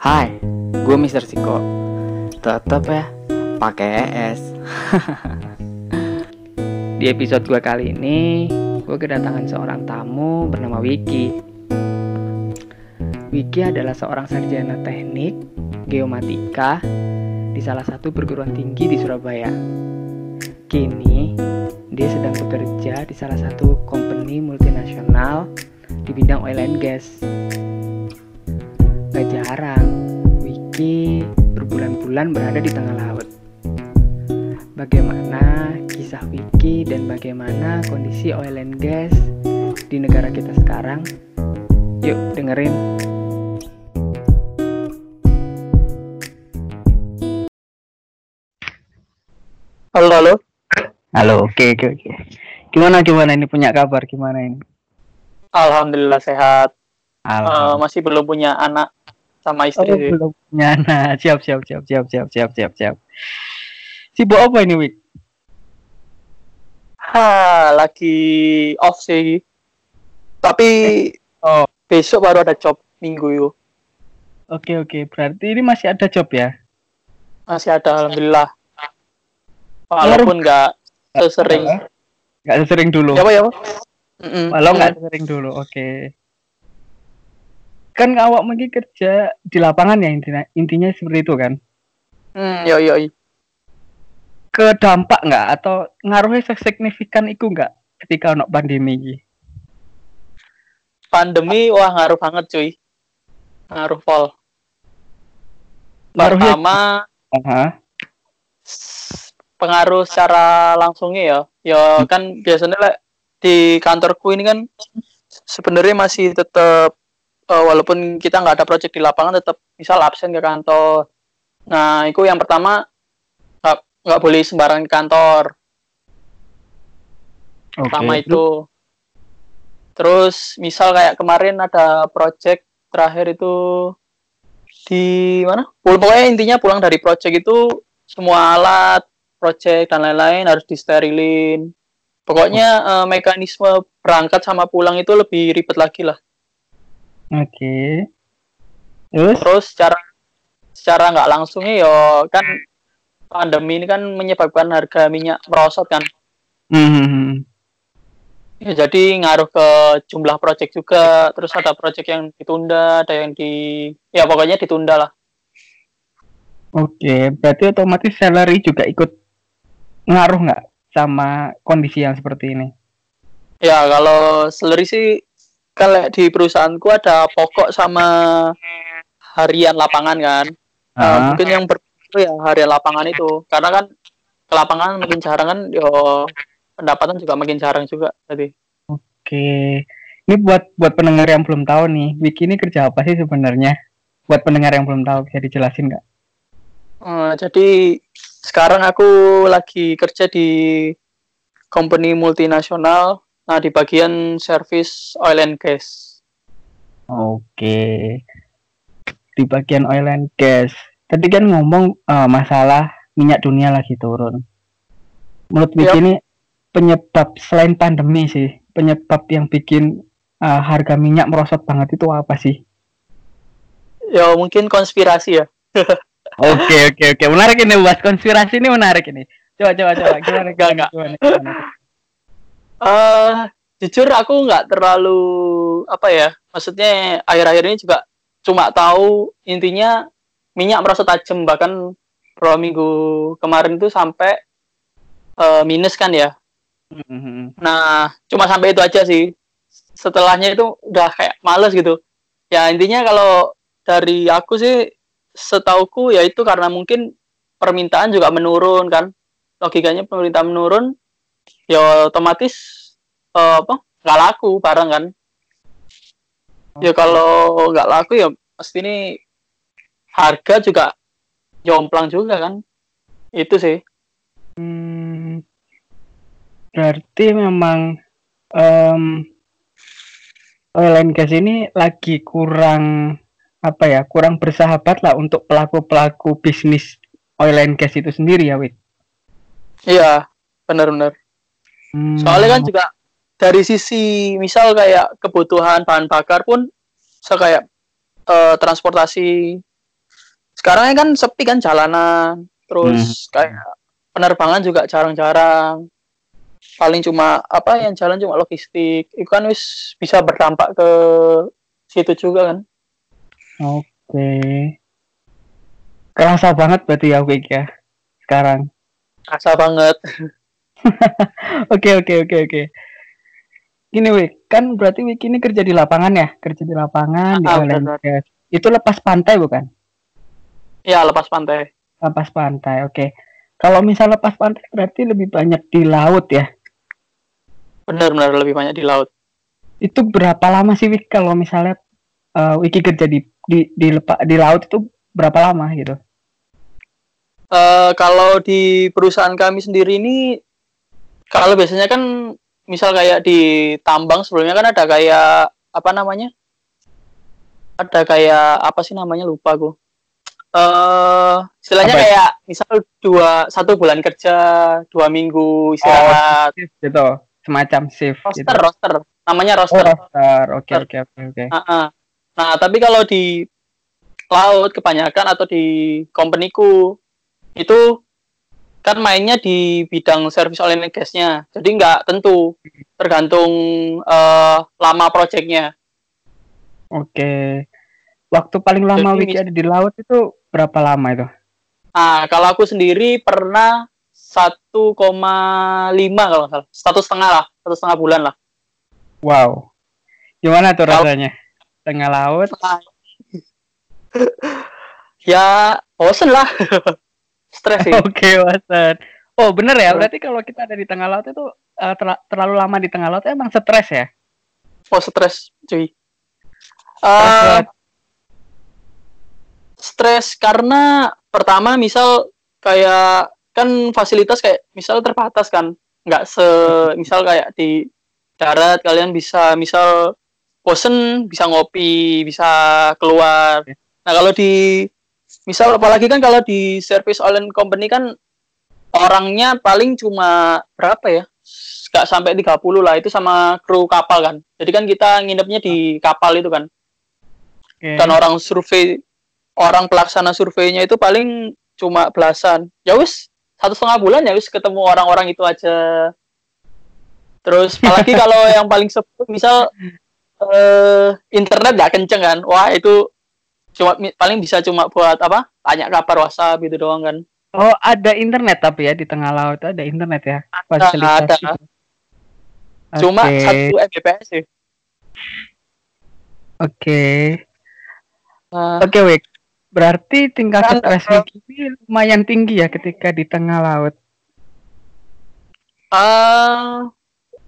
Hai, gue Mister Siko. Tetep ya, pakai ES. Di episode gue kali ini, gue kedatangan seorang tamu bernama Wiki. Wiki adalah seorang sarjana teknik geomatika di salah satu perguruan tinggi di Surabaya. Kini, dia sedang bekerja di salah satu company multinasional di bidang oil and gas. Gak jarang, Wiki berbulan-bulan berada di tengah laut. Bagaimana kisah Wiki dan bagaimana kondisi oil and gas di negara kita sekarang? Yuk dengerin. Halo, halo. Halo, oke oke oke. Gimana gimana ini punya kabar gimana ini? Alhamdulillah sehat. Eh, Alhamdulillah. masih belum punya anak sama istri. Oh, belum punya anak. Siap, siap, siap, siap, siap, siap, siap, siap. Sibuk apa ini, Wik? Ha, lagi off sih. Tapi Oh, besok baru ada job minggu yuk. oke, oke. Berarti ini masih ada job ya? Masih ada alhamdulillah. Walaupun nggak sesering. Nggak sesering dulu. Ya apa ya? Pak? Mm-mm. Walau nggak sesering dulu, oke. Kan awak mungkin kerja di lapangan ya intinya, intinya seperti itu kan? Hmm, yo yo. Ke dampak nggak atau ngaruhnya signifikan itu nggak ketika ono pandemi ini? Pandemi wah ngaruh banget cuy. Ngaruh pol. Pertama Aha. s- pengaruh secara langsungnya ya. Ya kan biasanya lah di kantorku ini kan sebenarnya masih tetap eh, walaupun kita nggak ada project di lapangan tetap misal absen ke kantor. Nah, itu yang pertama nggak boleh sembarangan ke kantor. Oke. Pertama itu. Terus misal kayak kemarin ada project terakhir itu di mana? Pokoknya intinya pulang dari project itu semua alat, project dan lain-lain harus disterilin. Pokoknya eh, mekanisme berangkat sama pulang itu lebih ribet lagi lah. Oke. Terus? Terus secara secara nggak langsungnya ya kan pandemi ini kan menyebabkan harga minyak merosot kan. Hmm. Ya, jadi ngaruh ke jumlah project juga, terus ada project yang ditunda, ada yang di ya pokoknya ditunda lah. Oke, berarti otomatis salary juga ikut ngaruh nggak sama kondisi yang seperti ini? Ya kalau salary sih kalau di perusahaanku ada pokok sama harian lapangan kan. Nah, Ah, mungkin yang berbeda ya harian lapangan itu, karena kan ke lapangan makin jarang kan, yo pendapatan juga makin jarang juga tadi. Oke, ini buat buat pendengar yang belum tahu nih, Wiki ini kerja apa sih sebenarnya? Buat pendengar yang belum tahu, bisa dijelasin nggak? Eh, jadi sekarang aku lagi kerja di company multinasional, nah di bagian service oil and gas. Oke, di bagian oil and gas. Tadi kan ngomong eh, masalah minyak dunia lagi turun. Menurut Wiki Yap. ini penyebab selain pandemi sih, penyebab yang bikin eh, harga minyak merosot banget itu apa sih? Ya mungkin konspirasi ya. Oke oke oke menarik ini bahas konspirasi ini menarik ini. Coba coba coba gimana gimana enggak. gimana, gimana? Eh jujur aku nggak terlalu apa ya, maksudnya akhir-akhir ini juga cuma tahu intinya minyak merosot tajam bahkan beberapa minggu kemarin itu sampai eh, minus kan ya. Mhm. Nah, cuma sampai itu aja sih. Setelahnya itu udah kayak males gitu. Ya intinya kalau dari aku sih setauku ya itu karena mungkin permintaan juga menurun kan. Logikanya permintaan menurun, ya otomatis eh, apa nggak laku barang kan. Ya kalau nggak laku ya pasti ini harga juga jomplang juga kan. Itu sih. Hmm, berarti memang em, oil and gas ini lagi kurang apa ya kurang bersahabat lah untuk pelaku pelaku bisnis oil and gas itu sendiri ya Wid. Iya, benar-benar. Hmm, Soalnya kan juga dari sisi misal kayak kebutuhan bahan bakar pun kayak eh, transportasi sekarang kan sepi kan jalanan terus Hmm. kayak penerbangan juga jarang-jarang paling cuma apa yang jalan cuma logistik itu kan wis bisa berdampak ke situ juga kan Oke. Kerasa banget berarti ya Wik ya sekarang. asa banget Oke oke oke oke. Gini Wik, kan berarti Wik ini kerja di lapangan ya, kerja di lapangan di Ah, oil and gas. Itu lepas pantai bukan? ya lepas pantai Lepas pantai, oke. Kalau misal lepas pantai berarti lebih banyak di laut ya. benar-benar lebih banyak di laut Itu berapa lama sih Wik kalau misalnya eh, Wiki kerja di di di, lepa- di laut itu berapa lama gitu? Eh, kalau di perusahaan kami sendiri ini kalau biasanya kan misal kayak di tambang sebelumnya kan ada kayak apa namanya ada kayak apa sih namanya lupa gue eh istilahnya Apa itu? kayak misal dua satu bulan kerja dua minggu istirahat Shift gitu, semacam shift gitu. roster roster namanya Oh, roster roster. Oke oke oke. Ah, ah. Nah, tapi kalau di laut kebanyakan atau di companyku itu kan mainnya di bidang service oil and gasnya. Jadi nggak tentu, tergantung eh, lama proyeknya. Oke. Waktu paling lama Jadi Wiki ada di laut itu berapa lama itu? Nah, kalau aku sendiri pernah 1,5 kalau nggak salah, satu setengah lah, satu setengah bulan lah. Wow. Gimana tuh Kalau- rasanya? Tengah laut. ya bosen lah, stres sih. Oke, Wasan. Oh, bener ya? Berarti kalau kita ada di tengah laut itu eh, terla- terlalu lama di tengah laut emang stres ya? Oh stres, cuy. Banget. stres karena pertama misal kayak kan fasilitas kayak misal terbatas kan nggak se misal kayak di darat kalian bisa misal bosen bisa ngopi bisa keluar nah kalau di misal apalagi kan kalau di service oil and company kan orangnya paling cuma berapa ya? Nggak sampai 30 lah itu sama kru kapal kan. Jadi kan kita nginepnya di kapal itu kan. Oke. dan orang survei orang pelaksana surveinya itu paling cuma belasan. Ya wis satu setengah bulan ya wis ketemu orang-orang itu aja. Terus apalagi kalau yang paling sepuh misal eh, internet nggak kenceng kan? Wah itu cuma paling bisa cuma buat apa tanya kabar WhatsApp gitu doang kan Oh, ada internet tapi ya di tengah laut ada internet ya? Fasilitas ada. itu. cuma Oke, satu Mbps sih Oke. Nah, Oke, Wik. Berarti tingkat Kan, stres Wiki ini lumayan tinggi ya ketika di tengah laut. eh,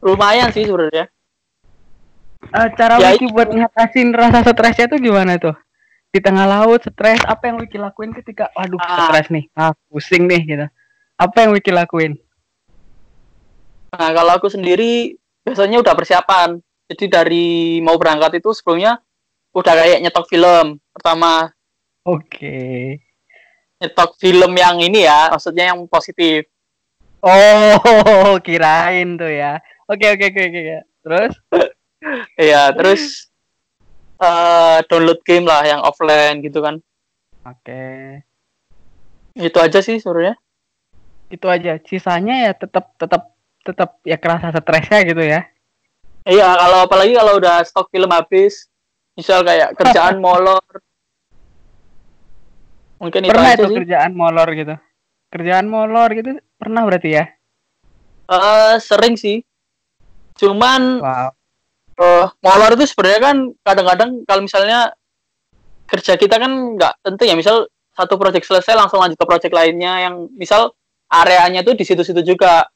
lumayan sih sebenarnya Eh, cara Ya, Wiki buat ngatasin rasa stresnya tuh gimana tuh? Di tengah laut stres, apa yang Wiki lakuin ketika waduh Ah. stres nih, ah pusing nih gitu. Apa yang Wiki lakuin? Nah, kalau aku sendiri biasanya udah persiapan. Jadi dari mau berangkat itu sebelumnya udah kayak nyetok film. Pertama, Oke. nyetok film yang ini ya, maksudnya yang positif. Oh, kirain tuh ya. Oke, oke, oke, oke. Terus? Iya, terus eh, download game lah yang offline gitu kan. Oke. Itu aja sih sebenarnya. Itu aja. Sisanya ya tetap tetap tetap ya kerasa stresnya gitu ya. Iya, kalau apalagi kalau udah stok film habis, misal kayak kerjaan molor. Mungkin itu Pernah aja itu sih. kerjaan molor gitu. Kerjaan molor gitu pernah berarti ya? Eh, sering sih. Cuman Wow. Eh molor itu sebenarnya kan kadang-kadang kalau misalnya kerja kita kan nggak tentu ya misal satu proyek selesai langsung lanjut ke proyek lainnya yang misal areanya tuh di situ-situ juga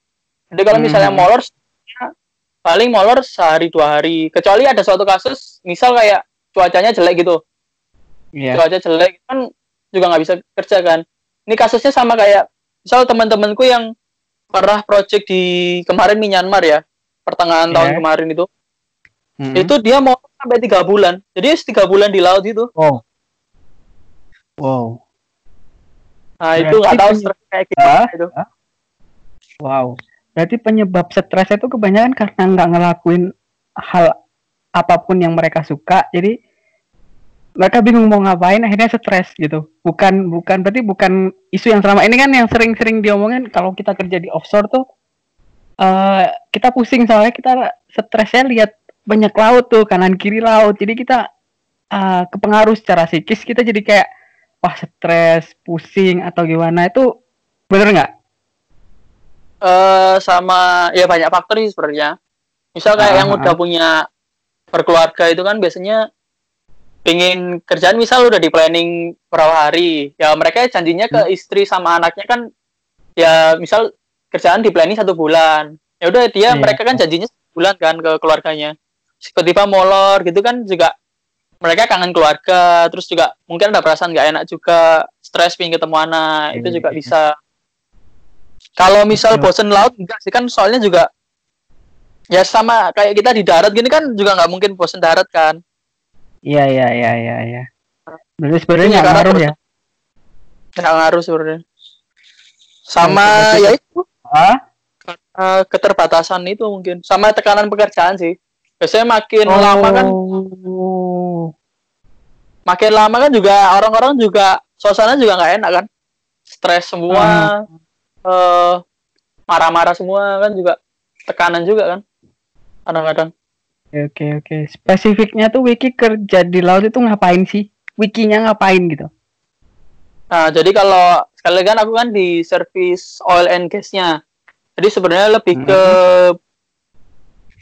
jadi kalau misalnya Mhm. molor paling molor sehari dua hari kecuali ada suatu kasus misal kayak cuacanya jelek gitu Iya. cuaca jelek kan juga nggak bisa kerja kan ini kasusnya sama kayak misal teman-temanku yang pernah proyek di kemarin Myanmar ya pertengahan Iya. tahun kemarin itu Mhm. itu dia mau sampai tiga bulan jadi tiga bulan di laut itu Wow. Wow. nah itu nggak tahu stres kayak gimana itu Wow. Berarti penyebab stres itu kebanyakan karena nggak ngelakuin hal apa pun yang mereka suka. Jadi mereka bingung mau ngapain akhirnya stres gitu bukan bukan berarti bukan isu yang selama ini kan yang sering-sering diomongin kalau kita kerja di offshore tuh uh, kita pusing soalnya kita stresnya lihat banyak laut tuh kanan kiri laut. Jadi kita uh, kepengaruh secara psikis kita jadi kayak wah stres pusing atau gimana. Itu bener nggak? Uh, sama ya banyak faktor sih sebenarnya. Misal kayak uh, yang udah punya berkeluarga itu kan biasanya pengen kerjaan misal udah di planning berapa hari. Ya mereka janjinya ke hmm. istri sama anaknya kan ya misal kerjaan di planning satu bulan. Ya udah dia yeah. mereka kan janjinya bulan kan ke keluarganya tiba-tiba molor gitu kan juga mereka kangen keluarga terus juga mungkin ada perasaan nggak enak juga stres pengen ketemu anak itu juga iya. bisa kalau misal bosen laut enggak sih kan soalnya juga ya sama kayak kita di darat gini kan juga nggak mungkin bosen darat kan Iya iya iya iya iya. Berarti sebenarnya nggak ngaruh ya? Nggak ngaruh sebenarnya. Sama ya, ya itu. Ah? keterbatasan itu mungkin. Sama tekanan pekerjaan sih. Biasanya makin oh. lama kan makin lama kan juga orang-orang juga suasana juga nggak enak kan. Stres semua. Hmm. Uh, marah-marah semua kan juga tekanan juga kan kadang-kadang Oke oke oke. Spesifiknya tuh Wiki kerja di laut itu ngapain sih? Wikinya ngapain gitu? Nah, jadi kalau sekali kan aku kan di service oil and gasnya. Jadi sebenarnya lebih hmm. ke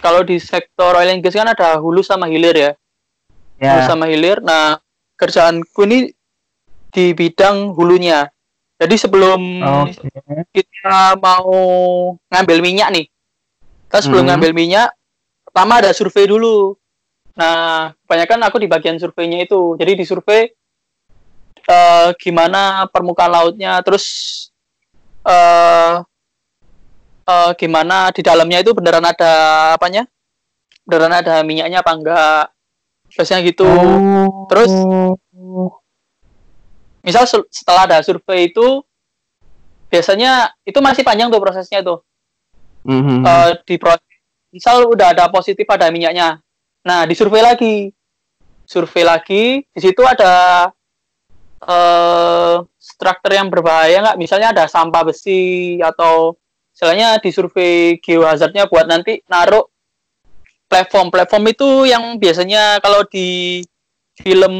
kalau di sektor oil and gas kan ada hulu sama hilir ya. ya. Hulu sama hilir. Nah, kerjaanku ini di bidang hulunya. Jadi sebelum okay. kita mau ngambil minyak nih, kita sebelum hmm. ngambil minyak, pertama ada survei dulu. Nah, kebanyakan aku di bagian surveinya itu. Jadi di survei uh, gimana permukaan lautnya, terus uh, uh, gimana di dalamnya itu beneran ada apanya? Beneran ada minyaknya apa enggak? Biasanya gitu. Oh. Terus misal setelah ada survei itu biasanya itu masih panjang tuh prosesnya tuh. Mm -hmm. uh, di proses misal udah ada positif ada minyaknya nah disurvei lagi survei lagi di situ ada uh, struktur yang berbahaya nggak misalnya ada sampah besi atau misalnya disurvei geohazardnya buat nanti naruh platform platform itu yang biasanya kalau di film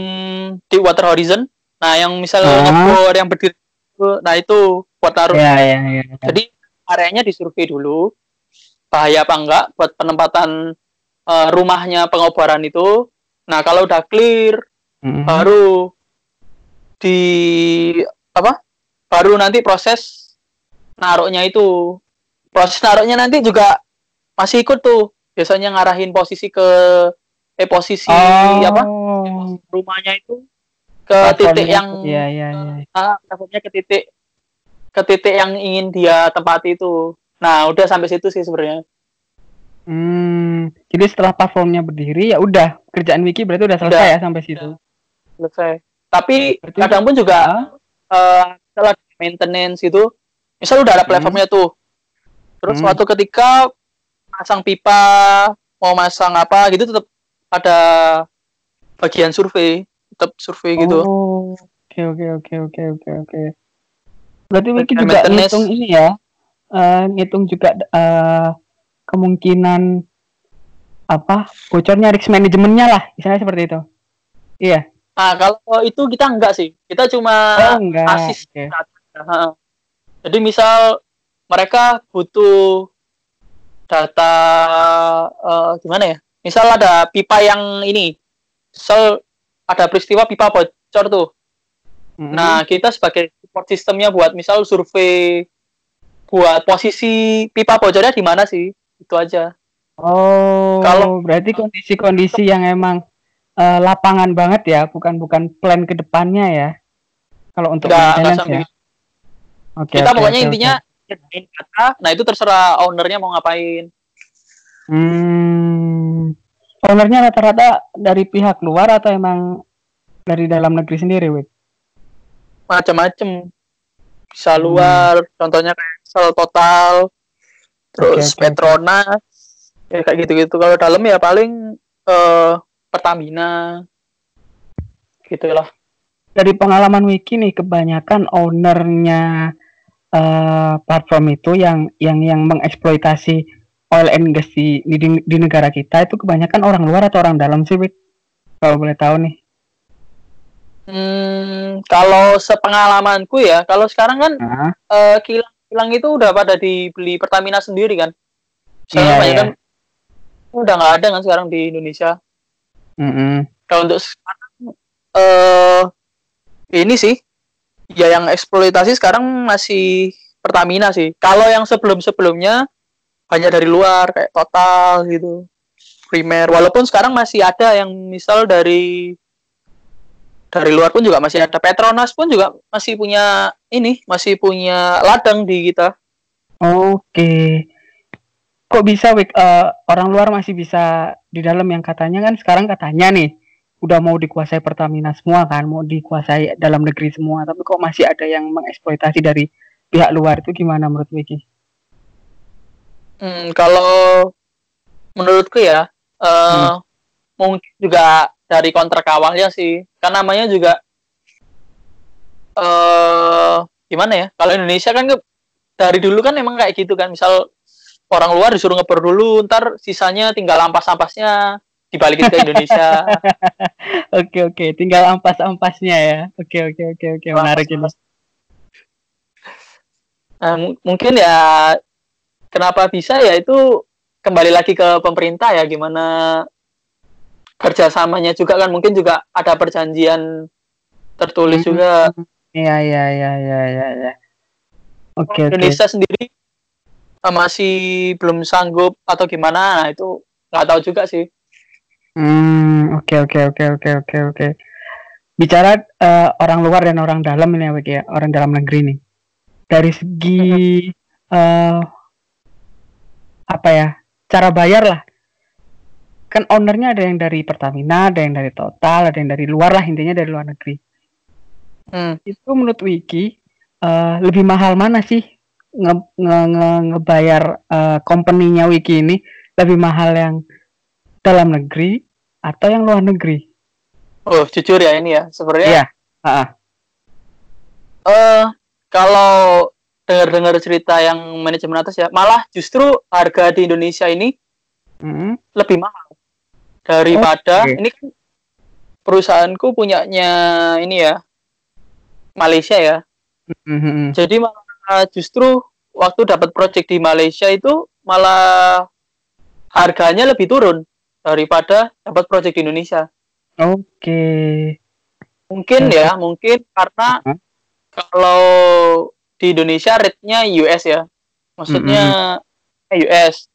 di Water Horizon nah yang misalnya uh. yang berdiri nah itu buat naruh yeah, yeah, yeah. jadi areanya disurvei dulu bahaya apa enggak buat penempatan uh, rumahnya pengobaran itu. Nah, kalau udah clear mm-hmm. baru di apa? Baru nanti proses naruhnya itu. Proses naruhnya nanti juga masih ikut tuh. Biasanya ngarahin posisi ke eh posisi oh. apa? Rumahnya itu ke titik yang ya, ya, ya. Uh, ke titik ke titik yang ingin dia tempati itu. Nah, udah sampai situ sih sebenarnya. Hmm, jadi setelah platformnya berdiri ya udah kerjaan Wiki berarti udah selesai udah. ya sampai situ. Selesai. Tapi berarti, kadang pun juga uh, setelah maintenance itu, misal udah ada hmm. platformnya hmm. tuh. Terus hmm. suatu ketika masang pipa, mau masang apa gitu tetap ada bagian survei, tetap survei gitu. oh, gitu. Oke oke oke oke oke oke. Berarti Wiki juga ngitung ini ya, uh, ngitung juga uh, kemungkinan apa bocornya risk manajemennya lah misalnya seperti itu iya ah kalau itu kita enggak sih kita cuma oh, enggak. asis okay. jadi misal mereka butuh data uh, gimana ya? Misal ada pipa yang ini misal ada peristiwa pipa bocor tuh. Mm -hmm. nah kita sebagai support sistemnya buat misal survei buat posisi pipa bocornya di mana sih? Itu aja. Oh kalau berarti kondisi-kondisi yang emang uh, lapangan banget ya bukan bukan plan ke depannya ya? Kalau untuk enggak, maintenance ya? okay, kita okay, pokoknya okay, intinya okay. Kata. Nah itu terserah ownernya mau ngapain. Hmm. Ownernya rata-rata dari pihak luar atau emang dari dalam negeri sendiri Wid? macam-macam bisa luar hmm. contohnya kayak sel total terus okay, Petronas ya kayak gitu-gitu. Kalau dalam ya paling uh, Pertamina gitulah. Dari pengalaman Wiki nih kebanyakan ownernya uh, platform itu yang yang yang mengeksploitasi oil and gas di, di di negara kita itu kebanyakan orang luar atau orang dalam sih Wik? kalau boleh tahu nih Hmm, kalau sepengalamanku ya, kalau sekarang kan uh uh, kilang kilang itu udah pada dibeli Pertamina sendiri kan. Soalnya yeah, banyak yeah. kan udah nggak ada kan sekarang di Indonesia. Mm -hmm. Kalau untuk sekarang uh, ini sih ya yang eksploitasi sekarang masih Pertamina sih. Kalau yang sebelum-sebelumnya banyak dari luar kayak Total gitu. Primer. Walaupun sekarang masih ada yang misal dari dari luar pun juga masih ada. Petronas pun juga masih punya ini masih punya ladang di kita. Oke. Kok bisa uh, orang luar masih bisa di dalam yang katanya kan? Sekarang katanya nih udah mau dikuasai Pertamina semua kan mau dikuasai dalam negeri semua. Tapi kok masih ada yang mengeksploitasi dari pihak luar? Itu gimana menurut Wiki? Hmm, kalau menurutku ya uh, hmm. mungkin juga dari kontrak awalnya sih. Kan namanya juga eh uh, gimana ya? Kalau Indonesia kan dari dulu kan emang kayak gitu kan. Misal orang luar disuruh ngebor dulu ntar sisanya tinggal ampas-ampasnya dibalikin ke Indonesia oke oke tinggal ampas-ampasnya ya oke oke oke oke menarik ini nah, mungkin ya kenapa bisa ya itu kembali lagi ke pemerintah ya gimana kerjasamanya juga kan mungkin juga ada perjanjian tertulis hmm. juga. Iya iya iya iya iya. Ya. Oke okay, Indonesia okay. sendiri uh, masih belum sanggup atau gimana nah, itu nggak tahu juga sih. Hmm oke okay, oke okay, oke oke oke oke. Bicara uh, orang luar dan orang dalam ini ya, ya orang dalam negeri nih. Dari segi uh, apa ya cara bayar lah kan ownernya ada yang dari Pertamina, ada yang dari Total, ada yang dari luar lah intinya dari luar negeri. Hmm. Itu menurut Wiki uh, lebih mahal mana sih nge, nge, nge ngebayar uh, company-nya Wiki ini lebih mahal yang dalam negeri atau yang luar negeri? Oh jujur ya ini ya sebenarnya. Iya. Uh, uh, kalau dengar-dengar cerita yang manajemen atas ya malah justru harga di Indonesia ini hmm. lebih mahal daripada okay. ini kan perusahaanku punyanya ini ya Malaysia ya. Mm-hmm. Jadi malah justru waktu dapat project di Malaysia itu malah harganya lebih turun daripada dapat project di Indonesia. Oke. Okay. Mungkin ya, mungkin karena uh-huh. kalau di Indonesia rate-nya US ya. Maksudnya mm-hmm. US.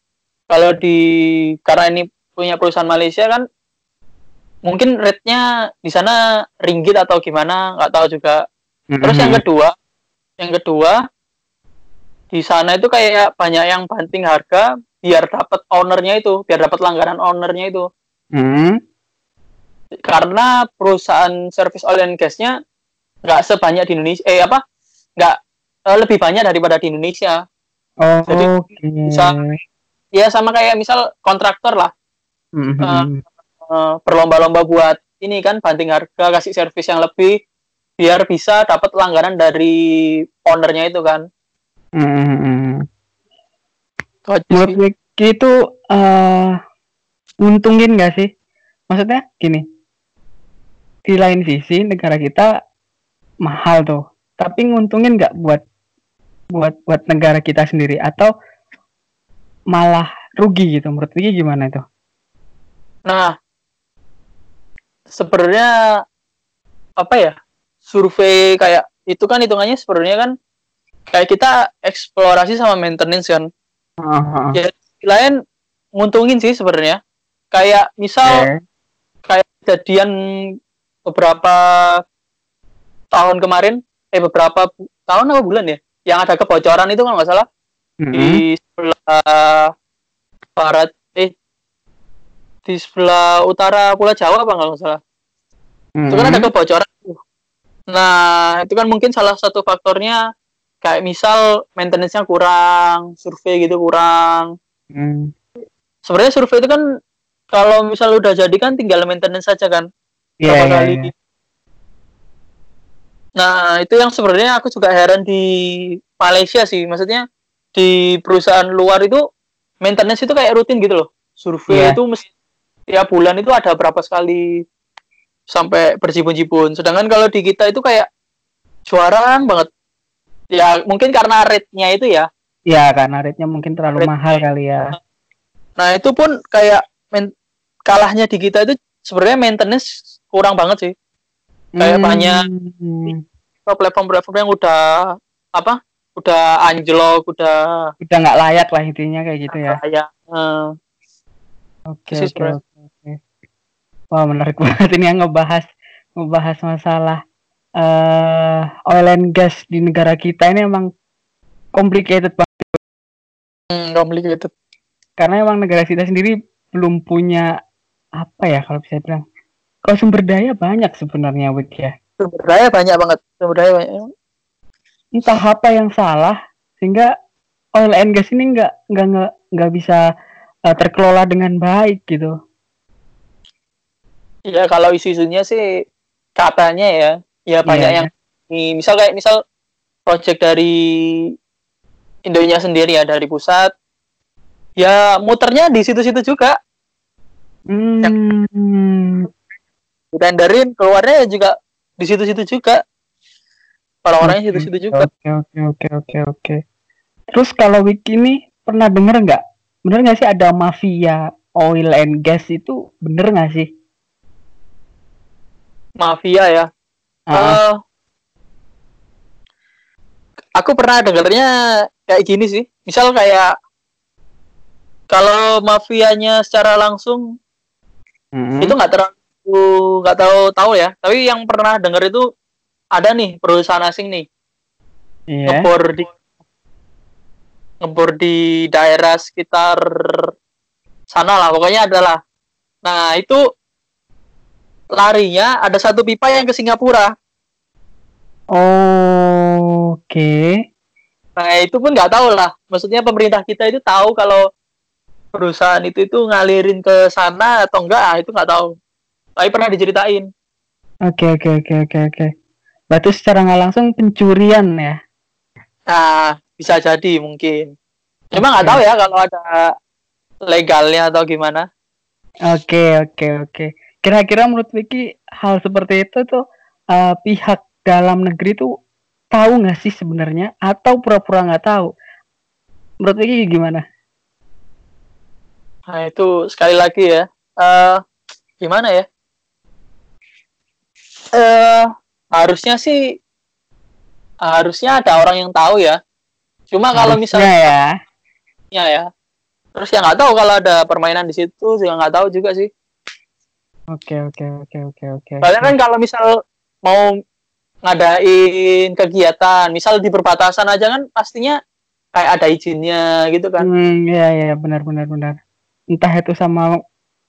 Kalau di karena ini punya perusahaan Malaysia kan mungkin rate-nya di sana ringgit atau gimana nggak tahu juga. Mm-hmm. Terus yang kedua, yang kedua di sana itu kayak banyak yang banting harga biar dapat ownernya itu, biar dapat langganan ownernya itu. Mm-hmm. Karena perusahaan service oil and gasnya nggak sebanyak di Indonesia, eh apa? Nggak eh, lebih banyak daripada di Indonesia. Oh, Jadi okay. bisa ya sama kayak misal kontraktor lah mm-hmm. uh, uh, berlomba-lomba buat ini kan banting harga kasih servis yang lebih biar bisa dapat langganan dari ownernya itu kan. Mm-hmm. Menurut itu uh, untungin gak sih? Maksudnya gini, di lain sisi negara kita mahal tuh, tapi nguntungin nggak buat buat buat negara kita sendiri atau malah rugi gitu? Menurut Vicky gimana itu? Nah, sebenarnya apa ya? Survei kayak itu kan hitungannya sebenarnya kan kayak kita eksplorasi sama maintenance kan. Uh-huh. Ya, lain nguntungin sih sebenarnya. Kayak misal okay. kayak kejadian beberapa tahun kemarin, eh beberapa tahun apa bulan ya, yang ada kebocoran itu kan nggak salah mm-hmm. di sebelah barat di sebelah utara Pulau Jawa apa nggak salah. Hmm. Itu kan ada hmm. kebocoran. Nah, itu kan mungkin salah satu faktornya kayak misal maintenance-nya kurang, survei gitu kurang. Hmm. Sebenarnya survei itu kan kalau misal udah jadi kan tinggal maintenance saja kan. Iya, yeah, yeah, kali. Yeah. Nah, itu yang sebenarnya aku juga heran di Malaysia sih. Maksudnya di perusahaan luar itu maintenance itu kayak rutin gitu loh. Survei Iya. itu mesti tiap bulan itu ada berapa sekali sampai berjibun-jibun. Sedangkan kalau di kita itu kayak jarang banget. Ya mungkin karena rate-nya itu ya. Ya, karena rate-nya mungkin terlalu Rate- mahal kali ya. Nah, itu pun kayak men- kalahnya di kita itu sebenarnya maintenance kurang banget sih. Kayak banyak Hmm, platform-platform yang udah apa? Udah anjlok, udah udah nggak layak lah intinya kayak gitu ya. eh, Oke oke. oke. Wah menarik banget ini yang ngebahas ngebahas masalah eh oil and gas di negara kita ini emang complicated banget hmm, complicated. karena emang negara kita sendiri belum punya apa ya kalau bisa bilang kalau sumber daya banyak sebenarnya Wik ya Sumber daya banyak banget. Sumber daya banyak. entah apa yang salah sehingga oil and gas ini nggak nggak nggak bisa eh, terkelola dengan baik gitu Ya kalau isu-isunya sih katanya ya, ya banyak Iya, yang nih, misal kayak misal project dari Indonesia sendiri ya dari pusat, ya muternya di situ-situ juga, hmm, direnderin keluarnya juga di situ-situ juga, orang-orangnya situ-situ juga. Oke oke oke oke oke. Terus kalau Wiki ini pernah denger nggak? Bener nggak sih ada mafia oil and gas itu bener nggak sih? Mafia ya. Eh, aku pernah dengarnya kayak gini sih. Misal kayak kalau mafianya secara langsung mm-mm. itu nggak terlalu nggak tahu tahu ya. Tapi yang pernah dengar itu ada nih perusahaan asing nih Iya. ngebor di ngebor di daerah sekitar sana lah. Pokoknya adalah. Nah itu larinya ada satu pipa yang ke Singapura. Oke. Nah itu pun nggak tahu lah. Maksudnya pemerintah kita itu tahu kalau perusahaan itu itu ngalirin ke sana atau enggak, ah, itu nggak tahu. Tapi pernah diceritain. Oke oke oke oke oke. Berarti secara nggak langsung pencurian ya? Nah bisa jadi mungkin. Cuma nggak tahu ya kalau ada legalnya atau gimana. Oke oke oke. Kira-kira menurut Wiki hal seperti itu tuh eh, pihak dalam negeri tuh tahu nggak sih sebenarnya atau pura-pura nggak tahu? Menurut Wiki gimana? Nah itu sekali lagi ya. eh gimana ya? Eh harusnya sih harusnya ada orang yang tahu ya. Cuma kalau misalnya ya. ya ya. Terus ya nggak tahu kalau ada permainan di situ juga nggak tahu juga sih. Oke oke oke oke oke. Soalnya kan kalau misal mau ngadain kegiatan, misal di perbatasan aja kan pastinya kayak ada izinnya gitu kan. Hmm, ya ya benar benar benar. Entah itu sama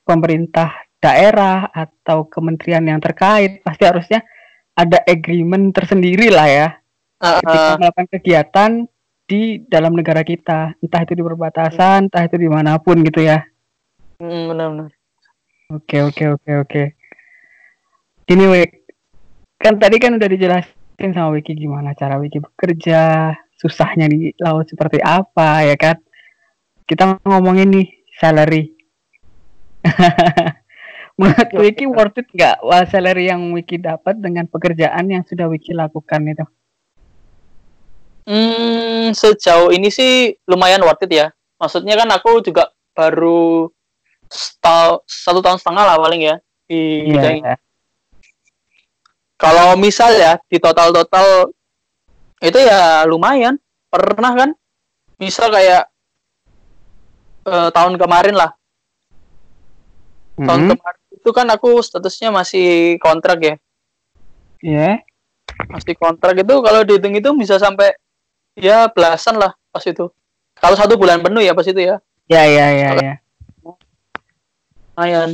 pemerintah daerah atau kementerian yang terkait, pasti harusnya ada agreement tersendiri lah ya Heeh. ketika melakukan kegiatan di dalam negara kita, entah itu di perbatasan, entah itu di mana pun gitu ya. Hmm, benar-benar. Oke oke oke oke. Ini Wik, kan tadi kan udah dijelasin sama Wiki gimana cara Wiki bekerja, susahnya di laut seperti apa ya kan. Kita ngomongin nih salary. Menurut Wiki worth it nggak wah salary yang Wiki dapat dengan pekerjaan yang sudah Wiki lakukan itu? Hmm, sejauh ini sih lumayan worth it ya. Maksudnya kan aku juga baru setahun, satu tahun setengah lah paling ya di bidang ini. Iya. Kalau misal ya di total-total itu ya lumayan. Pernah kan? Misal kayak eh, tahun kemarin lah. Tahun Hmm, kemarin itu kan aku statusnya masih kontrak ya. Iya. Masih kontrak itu kalau dihitung itu bisa sampai ya belasan lah pas itu. Kalau satu bulan penuh ya pas itu ya. Ya ya ya ya. Lumayan.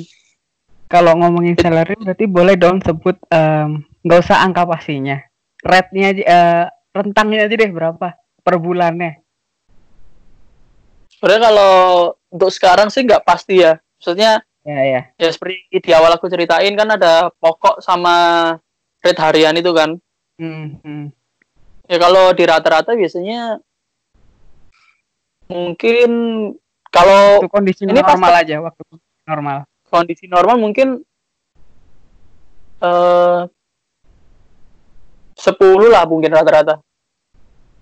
Kalau ngomongin salary berarti boleh dong sebut em, nggak usah angka pastinya. Rate-nya aja eh, rentangnya aja deh berapa per bulannya. Sebenarnya kalau untuk sekarang sih nggak pasti ya. Maksudnya Ya ya. ya seperti di awal aku ceritain kan ada pokok sama rate harian itu kan. Hmm, hmm. Ya kalau di rata-rata biasanya mungkin kalau Itu kondisi Ini pas- normal aja waktu normal. kondisi normal mungkin eh 10 lah mungkin rata-rata.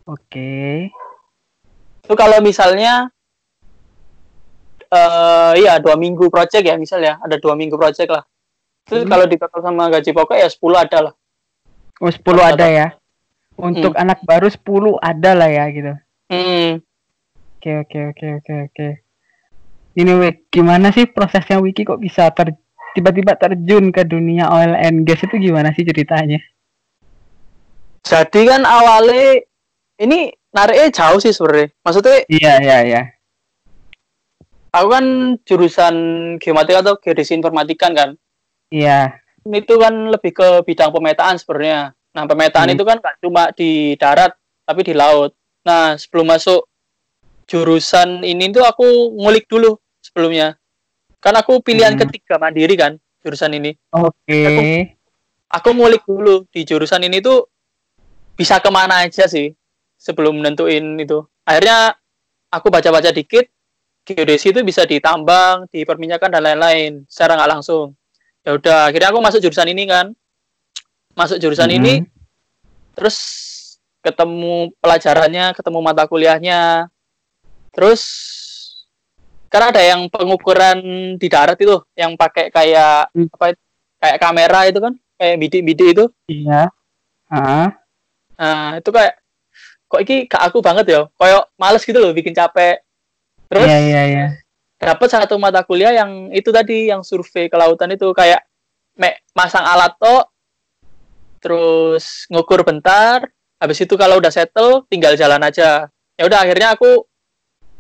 Oke. Itu kalau misalnya eh iya dua minggu project ya misal ya ada dua minggu project lah. Terus Hmm. kalau ditotal sama gaji pokok ya 10 ada lah. Oh, 10 ada ya. Untuk anak baru 10 ada lah ya gitu. Hmm. Oke, oke, oke, oke, oke. Ini Wik, gimana sih prosesnya Wiki kok bisa ter tiba-tiba terjun ke dunia oil and gas itu gimana sih ceritanya? Jadi kan awalnya ini nariknya jauh sih sebenarnya. Maksudnya Iya, iya, iya. aku kan jurusan geomatika atau geodesi informatika kan. Iya. Itu kan lebih ke bidang pemetaan sebenarnya. Nah, pemetaan Hmm. itu kan nggak cuma di darat, tapi di laut. Nah, sebelum masuk jurusan ini tuh aku ngulik dulu sebelumnya. Kan aku pilihan Hmm. ketiga mandiri kan jurusan ini. Oke. Aku ngulik dulu di jurusan ini tuh bisa ke mana aja sih sebelum nentuin itu. Akhirnya aku baca-baca dikit, geodesi itu bisa ditambang, di perminyakan dan lain-lain secara nggak langsung. Ya udah, akhirnya aku masuk jurusan ini kan. Masuk jurusan Hmm. ini, terus ketemu pelajarannya, ketemu mata kuliahnya. Terus karena ada yang pengukuran di darat itu, yang pakai kayak Hmm. apa? Kayak kamera itu kan, kayak bidik-bidik itu. Iya. Ah. Nah, itu kayak kok iki gak aku banget ya. Kayak males gitu loh bikin capek. Terus Iya, iya, iya. dapat satu mata kuliah yang itu tadi yang survei kelautan itu kayak mek masang alat tok terus ngukur bentar habis itu kalau udah settle tinggal jalan aja ya udah akhirnya aku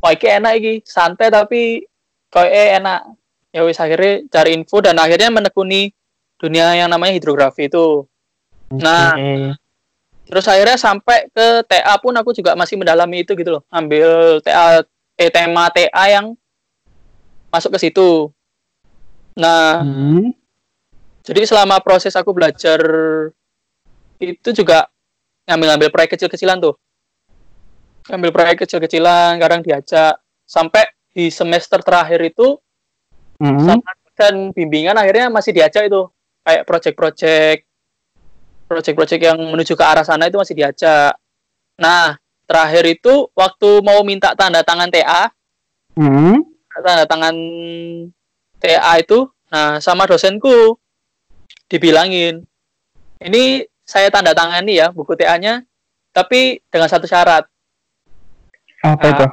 wah iki enak iki santai tapi kok eh enak ya wis akhirnya cari info dan akhirnya menekuni dunia yang namanya hidrografi itu Nah. Terus akhirnya sampai ke TA pun aku juga masih mendalami itu gitu loh. Ambil TA eh, tema TA yang masuk ke situ. Nah, Hmm. jadi selama proses aku belajar itu juga ngambil-ngambil proyek kecil-kecilan tuh. Ngambil proyek kecil-kecilan, kadang diajak sampai di semester terakhir itu Hmm. sama dan bimbingan akhirnya masih diajak itu kayak project-project project-project yang menuju ke arah sana itu masih diajak. Nah, terakhir itu waktu mau minta tanda tangan TA, Hmm. tanda tangan TA itu, nah sama dosenku dibilangin, ini saya tanda tangani ya buku TA-nya, tapi dengan satu syarat. Apa itu?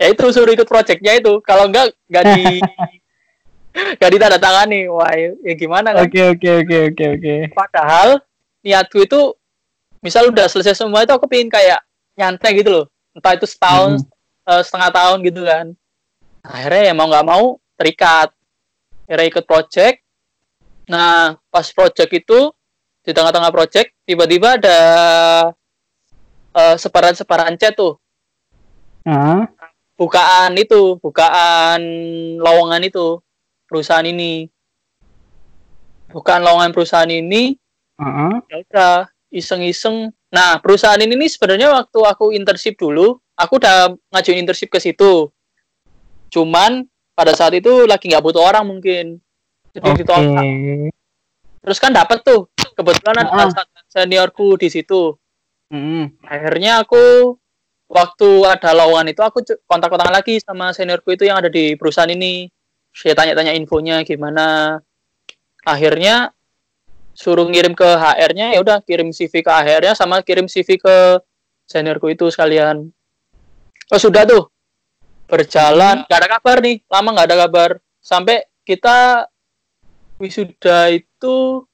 Ya itu suruh ikut projectnya itu. Kalau enggak, enggak di enggak ditandatangani. Wah, ya gimana kan? Oke, oke, oke, oke, oke. Padahal niatku itu misal udah selesai semua itu aku pengen kayak nyantai gitu loh. Entah itu setahun, eh, setengah tahun gitu kan. Akhirnya ya mau nggak mau terikat. Akhirnya ikut project. Nah, pas project itu di tengah-tengah project tiba-tiba ada eh, separan-separan chat tuh bukaan itu, bukaan lowongan itu perusahaan ini. Bukaan lowongan perusahaan ini Heeh. ya udah iseng-iseng. Nah, perusahaan ini nih sebenarnya waktu aku internship dulu, aku udah ngajuin internship ke situ. Cuman pada saat itu lagi nggak butuh orang mungkin. Jadi Oke. ditolak. Terus kan dapat tuh. Kebetulan ada satu seniorku di situ. Hmm. akhirnya aku waktu ada lowongan itu aku kontak-kontak lagi sama seniorku itu yang ada di perusahaan ini. Saya tanya-tanya infonya gimana. Akhirnya suruh ngirim ke HR-nya ya udah kirim CV ke HR-nya sama kirim CV ke seniorku itu sekalian. Oh sudah tuh. Berjalan. Nggak ada kabar nih. Lama nggak ada kabar. Sampai kita wisuda itu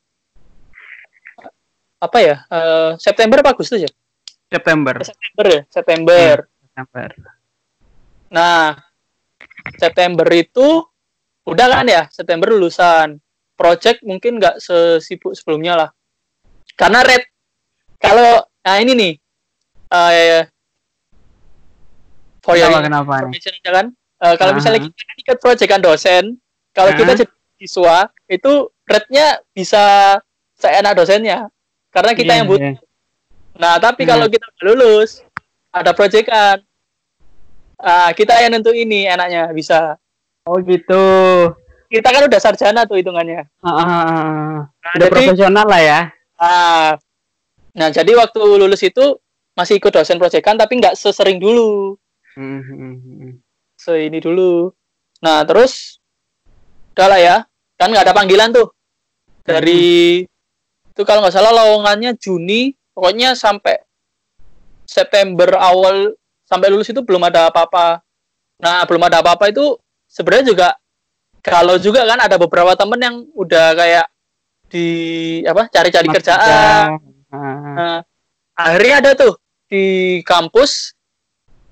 apa ya eh, September apa Agustus ya September. September ya September September. nah September itu udah kan ya September lulusan project mungkin nggak sesibuk sebelumnya lah karena red kalau nah ini nih eh for your Kenapa, kenapa nih? information aja kan Eh, kalau Ah. misalnya kita kan ikut project kan dosen kalau Ah. kita jadi siswa itu rate-nya bisa seenak dosennya karena kita Iya, yang butuh. iya. Nah, tapi Hmm. kalau kita udah lulus, ada proyekan. Ah, kita yang nentu ini enaknya bisa. Oh gitu. Kita kan udah sarjana tuh hitungannya. Ah, ah, ah, ah. Nah, Udah jadi, profesional lah ya. ah, nah jadi waktu lulus itu masih ikut dosen proyekan tapi nggak sesering dulu. Hmm, hmm, hmm. Se ini dulu. Nah terus, udah lah ya. Kan nggak ada panggilan tuh dari itu kalau nggak salah lowongannya Juni, pokoknya sampai September awal sampai lulus itu belum ada apa-apa. Nah, belum ada apa-apa itu sebenarnya juga kalau juga kan ada beberapa temen yang udah kayak di apa cari-cari kerjaan. kerja. Ah, Nah, akhirnya ada tuh di kampus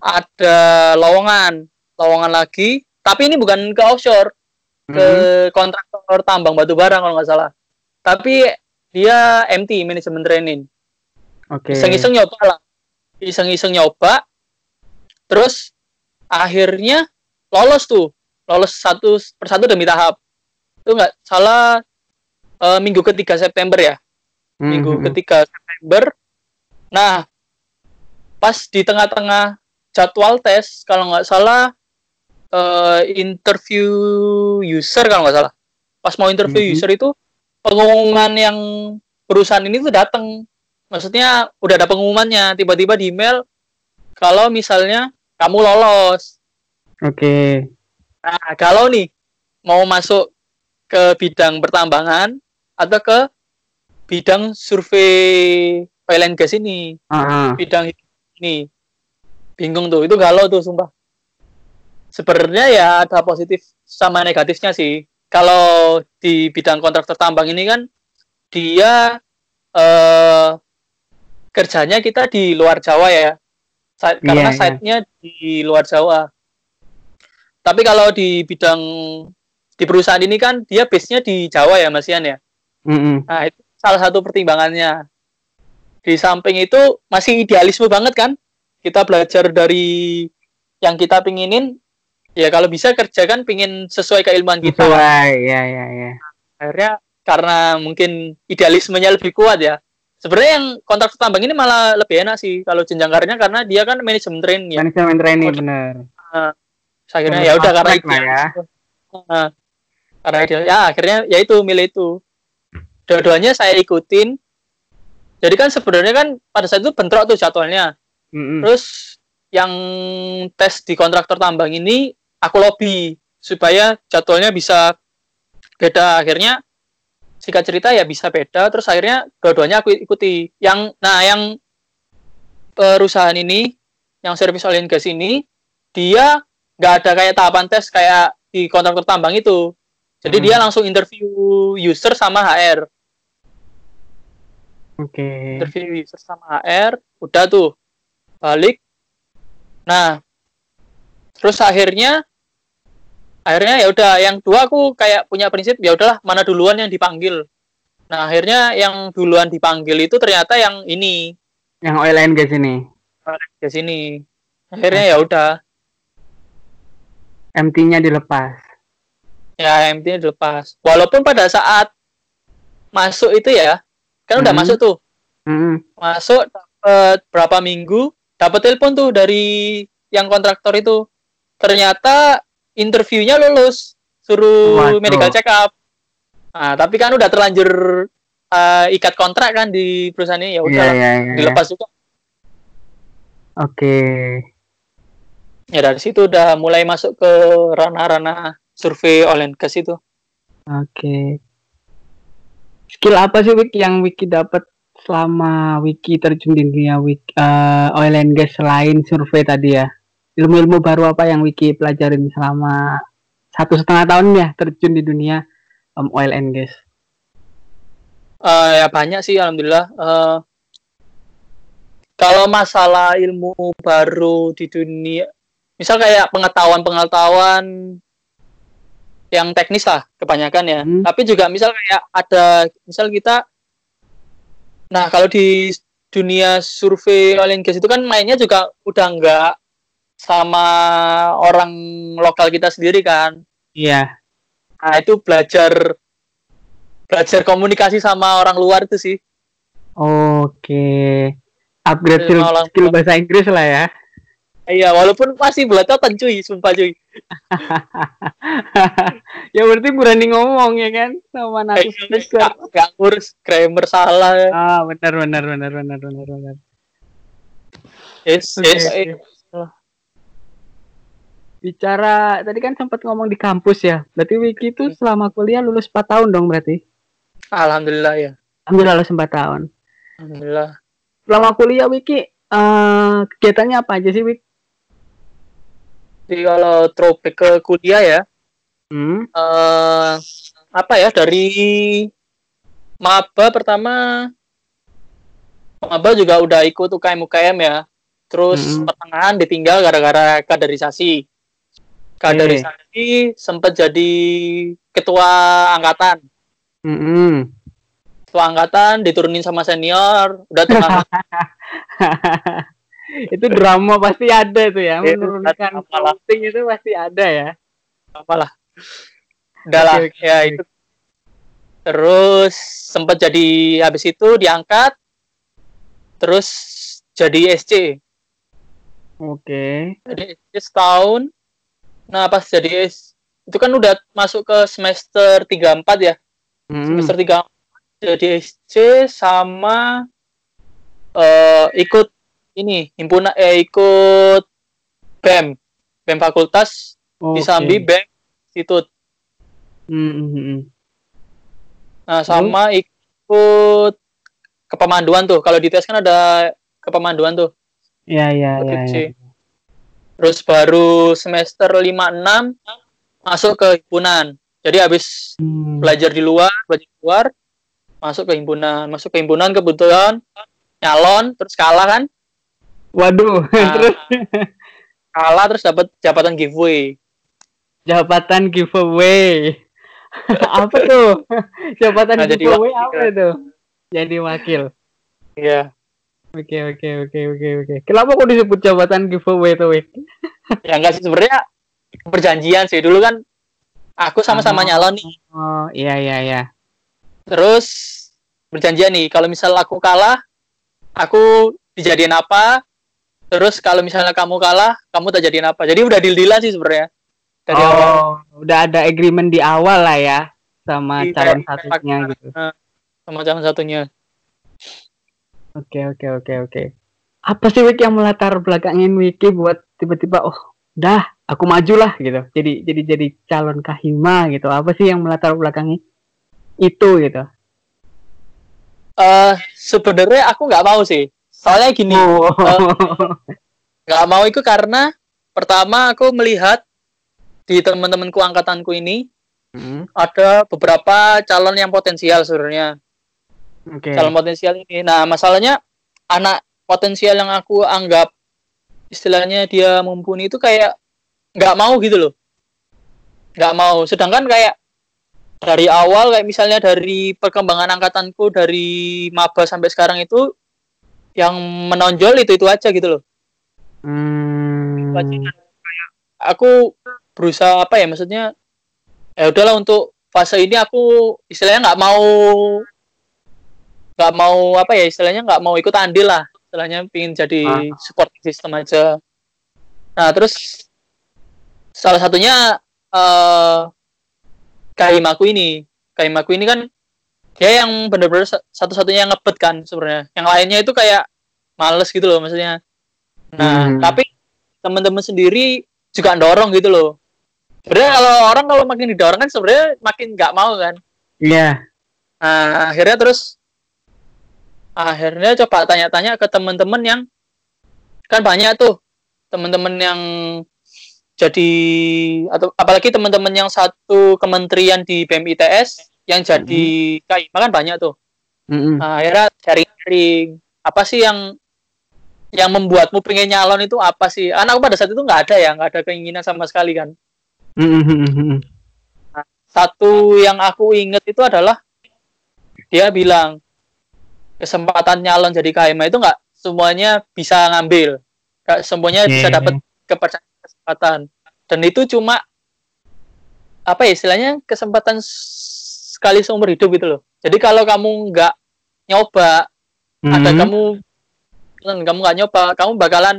ada lowongan, lowongan lagi, tapi ini bukan ke offshore, ke hmm. kontraktor tambang batu bara kalau nggak salah. Tapi dia MT manajemen training. Oke. Iseng-iseng nyoba lah. Iseng-iseng nyoba. Terus akhirnya lolos tuh. Lolos satu persatu demi tahap. Itu nggak salah eh, minggu ketiga September ya. Hmm, Minggu hmm, ketiga September. Nah, pas di tengah-tengah jadwal tes, kalau nggak salah eh, interview user kalau nggak salah. Pas mau interview Mhm. user itu pengumuman yang perusahaan ini tuh datang. Maksudnya udah ada pengumumannya, tiba-tiba di email kalau misalnya kamu lolos. Oke. Nah, kalau nih mau masuk ke bidang pertambangan atau ke bidang survei oil and gas ini, ah. bidang ini. Bingung tuh, itu galau tuh sumpah. Sebenarnya ya ada positif sama negatifnya sih. Kalau di bidang kontraktor tambang ini kan dia eh kerjanya kita di luar Jawa ya. Sa- Iya, karena iya. site-nya di luar Jawa. Tapi kalau di bidang di perusahaan ini kan dia base-nya di Jawa ya Mas Ian ya. Hmm, hmm. Nah, itu salah satu pertimbangannya. Di samping itu masih idealisme banget kan? Kita belajar dari yang kita pinginin, ya kalau bisa kerja kan pingin sesuai keilmuan kita. Sesuai. Ya, ya, ya. Akhirnya karena mungkin idealismenya lebih kuat ya. Sebenarnya yang kontrak tambang ini malah lebih enak sih kalau jenjang karirnya karena dia kan manajemen train ya. Manajemen training Oh, bener. Terus akhirnya Lebih ya udah karena lah ya. Nah, karena ideal, ya akhirnya ya itu milih itu. Dua-duanya saya ikutin. Jadi kan sebenarnya kan pada saat itu bentrok tuh jadwalnya. Hmm, hmm. Terus yang tes di kontraktor tambang ini aku lobby supaya jadwalnya bisa beda. Akhirnya singkat cerita ya bisa beda. Terus akhirnya dua-duanya aku ikuti. Yang nah yang perusahaan ini, yang service oil and gas ini, dia nggak ada kayak tahapan tes kayak di kontraktor tambang itu. Jadi Hmm. dia langsung interview user sama HR. Oke. interview user sama HR udah tuh balik nah terus akhirnya akhirnya ya udah yang dua aku kayak punya prinsip ya udahlah mana duluan yang dipanggil. Nah akhirnya yang duluan dipanggil itu ternyata yang ini. Yang oil and gas ini. ke sini akhirnya ya udah. MT-nya dilepas. ya MT-nya dilepas. Walaupun pada saat masuk itu ya kan udah Hmm. masuk tuh. Hmm, masuk dapat berapa minggu dapat telepon tuh dari yang kontraktor itu. Ternyata interviewnya lulus suruh Waduh. medical check up nah tapi kan udah terlanjur eh, ikat kontrak kan di perusahaan ini ya Iya, udah iya, iya. iya. dilepas juga Oke. ya dari situ udah mulai masuk ke ranah-ranah survei oil and gas itu Oke. Skill apa sih Wiki yang Wiki dapat selama Wiki terjun di dunia Wiki, eh, oil and gas selain survei tadi ya? Ilmu-ilmu baru apa yang Wiki pelajarin selama satu setengah tahun ya terjun di dunia em, oil and gas? Eh, ya banyak sih alhamdulillah Eh, kalau masalah ilmu baru di dunia misal kayak pengetahuan-pengetahuan yang teknis lah kebanyakan ya Hmm. tapi juga misal kayak ada misal kita nah kalau di dunia survei oil and gas itu kan mainnya juga udah nggak sama orang lokal kita sendiri kan Iya. nah itu belajar belajar komunikasi sama orang luar itu sih Oke. Upgrade skill, Malang- skill bahasa Inggris lah ya. Iya, walaupun masih belacotan cuy, sumpah cuy. ya berarti berani ngomong ya kan sama native speaker. Gak, gak ngurus grammar salah. Ah, benar benar benar benar benar benar. Yes, Oke, yes. Bicara tadi kan sempat ngomong di kampus ya. Berarti Wiki itu selama kuliah lulus 4 tahun dong berarti. Alhamdulillah ya. Alhamdulillah lulus 4 tahun. Alhamdulillah. Selama kuliah Wiki eh kegiatannya apa aja sih Wiki? Jadi kalau throwback ke kuliah ya, Hmm. eh apa ya dari maba pertama maba juga udah ikut UKM UKM ya terus Mm. pertengahan ditinggal gara-gara kaderisasi kaderisasi sempat jadi ketua angkatan. Mm-mm. ketua angkatan diturunin sama senior udah tenang itu drama pasti ada tuh ya Iya, menurunkan posting itu pasti ada ya. Apalah udahlah Oke, oke, ya itu. Terus sempat jadi habis itu diangkat terus jadi SC oke. Jadi SC setahun nah pas jadi itu kan udah masuk ke semester 34 ya Mm-mm. semester 3 jadi SC sama eh ikut ini himpunan eh ikut BEM BEM fakultas di Oke. Sambi BEM Institut Mm-mm. Nah, sama ikut kepemanduan tuh. Kalau di tes kan ada kepemanduan tuh. ya ya ya, Skripsi. ya. Terus baru semester 5 6 masuk ke himpunan. Jadi habis Hmm. belajar di luar, belajar di luar, masuk ke himpunan. Masuk ke himpunan kebetulan nyalon terus kalah kan? waduh Nah, terus kalah terus dapat jabatan giveaway. jabatan giveaway apa tuh jabatan Nah, jadi giveaway wakil. apa itu jadi wakil Iya. Oke oke oke oke oke kenapa kok disebut jabatan giveaway tuh Wik? Ya enggak sih sebenarnya perjanjian sih. Dulu kan aku sama-sama Oh. nyalon nih. oh iya iya iya terus berjanjian nih kalau misal aku kalah aku dijadiin apa terus kalau misalnya kamu kalah kamu tak jadiin apa jadi udah deal dealan sih sebenarnya dari oh awal udah ada agreement di awal lah ya sama Iya, calon kayak- satunya gitu sama calon satunya Oke oke oke oke. Apa sih Wiki yang melatar belakangin Wiki buat tiba-tiba oh dah aku maju lah gitu. Jadi jadi jadi calon kahima gitu. Apa sih yang melatar belakangi itu gitu? eh sebenarnya aku nggak mau sih soalnya gini Oh. nggak mau itu karena pertama aku melihat di teman-temanku angkatanku ini Hmm, ada beberapa calon yang potensial sebenarnya Oke. calon potensial ini. Nah, masalahnya anak potensial yang aku anggap istilahnya dia mumpuni itu kayak nggak mau gitu loh. Nggak mau. Sedangkan kayak dari awal kayak misalnya dari perkembangan angkatanku dari maba sampai sekarang itu yang menonjol itu itu aja gitu loh. Hmm, Aku berusaha apa ya maksudnya ya udahlah untuk fase ini aku istilahnya nggak mau nggak mau apa ya istilahnya nggak mau ikut andil lah. Istilahnya pingin jadi Ah. support system aja. Nah terus salah satunya eh Kaimaku ini. Kaimaku ini kan dia yang bener-bener sa- satu-satunya yang ngebet kan sebenarnya. Yang lainnya itu kayak males gitu loh maksudnya. Nah Hmm. tapi teman-teman sendiri juga dorong gitu loh. Sebenarnya kalau orang kalau makin didorong kan sebenarnya makin nggak mau kan. Iya. Nah, akhirnya terus akhirnya coba tanya-tanya ke teman-teman yang kan banyak tuh teman-teman yang jadi atau apalagi teman-teman yang satu kementerian di BMITS yang jadi KIMA kan banyak tuh. Mm-mm. Nah, akhirnya sharing-sharing apa sih yang yang membuatmu pengen nyalon itu apa sih? Anakku pada saat itu nggak ada ya, nggak ada keinginan sama sekali kan. Mm-mm. satu yang aku inget itu adalah dia bilang kesempatan nyalon jadi KMA itu nggak semuanya bisa ngambil nggak semuanya bisa Oke. dapat kepercayaan kesempatan dan itu cuma apa ya istilahnya kesempatan sekali seumur hidup gitu loh jadi kalau kamu nggak nyoba ada Hmm. kamu kan kamu nggak nyoba kamu bakalan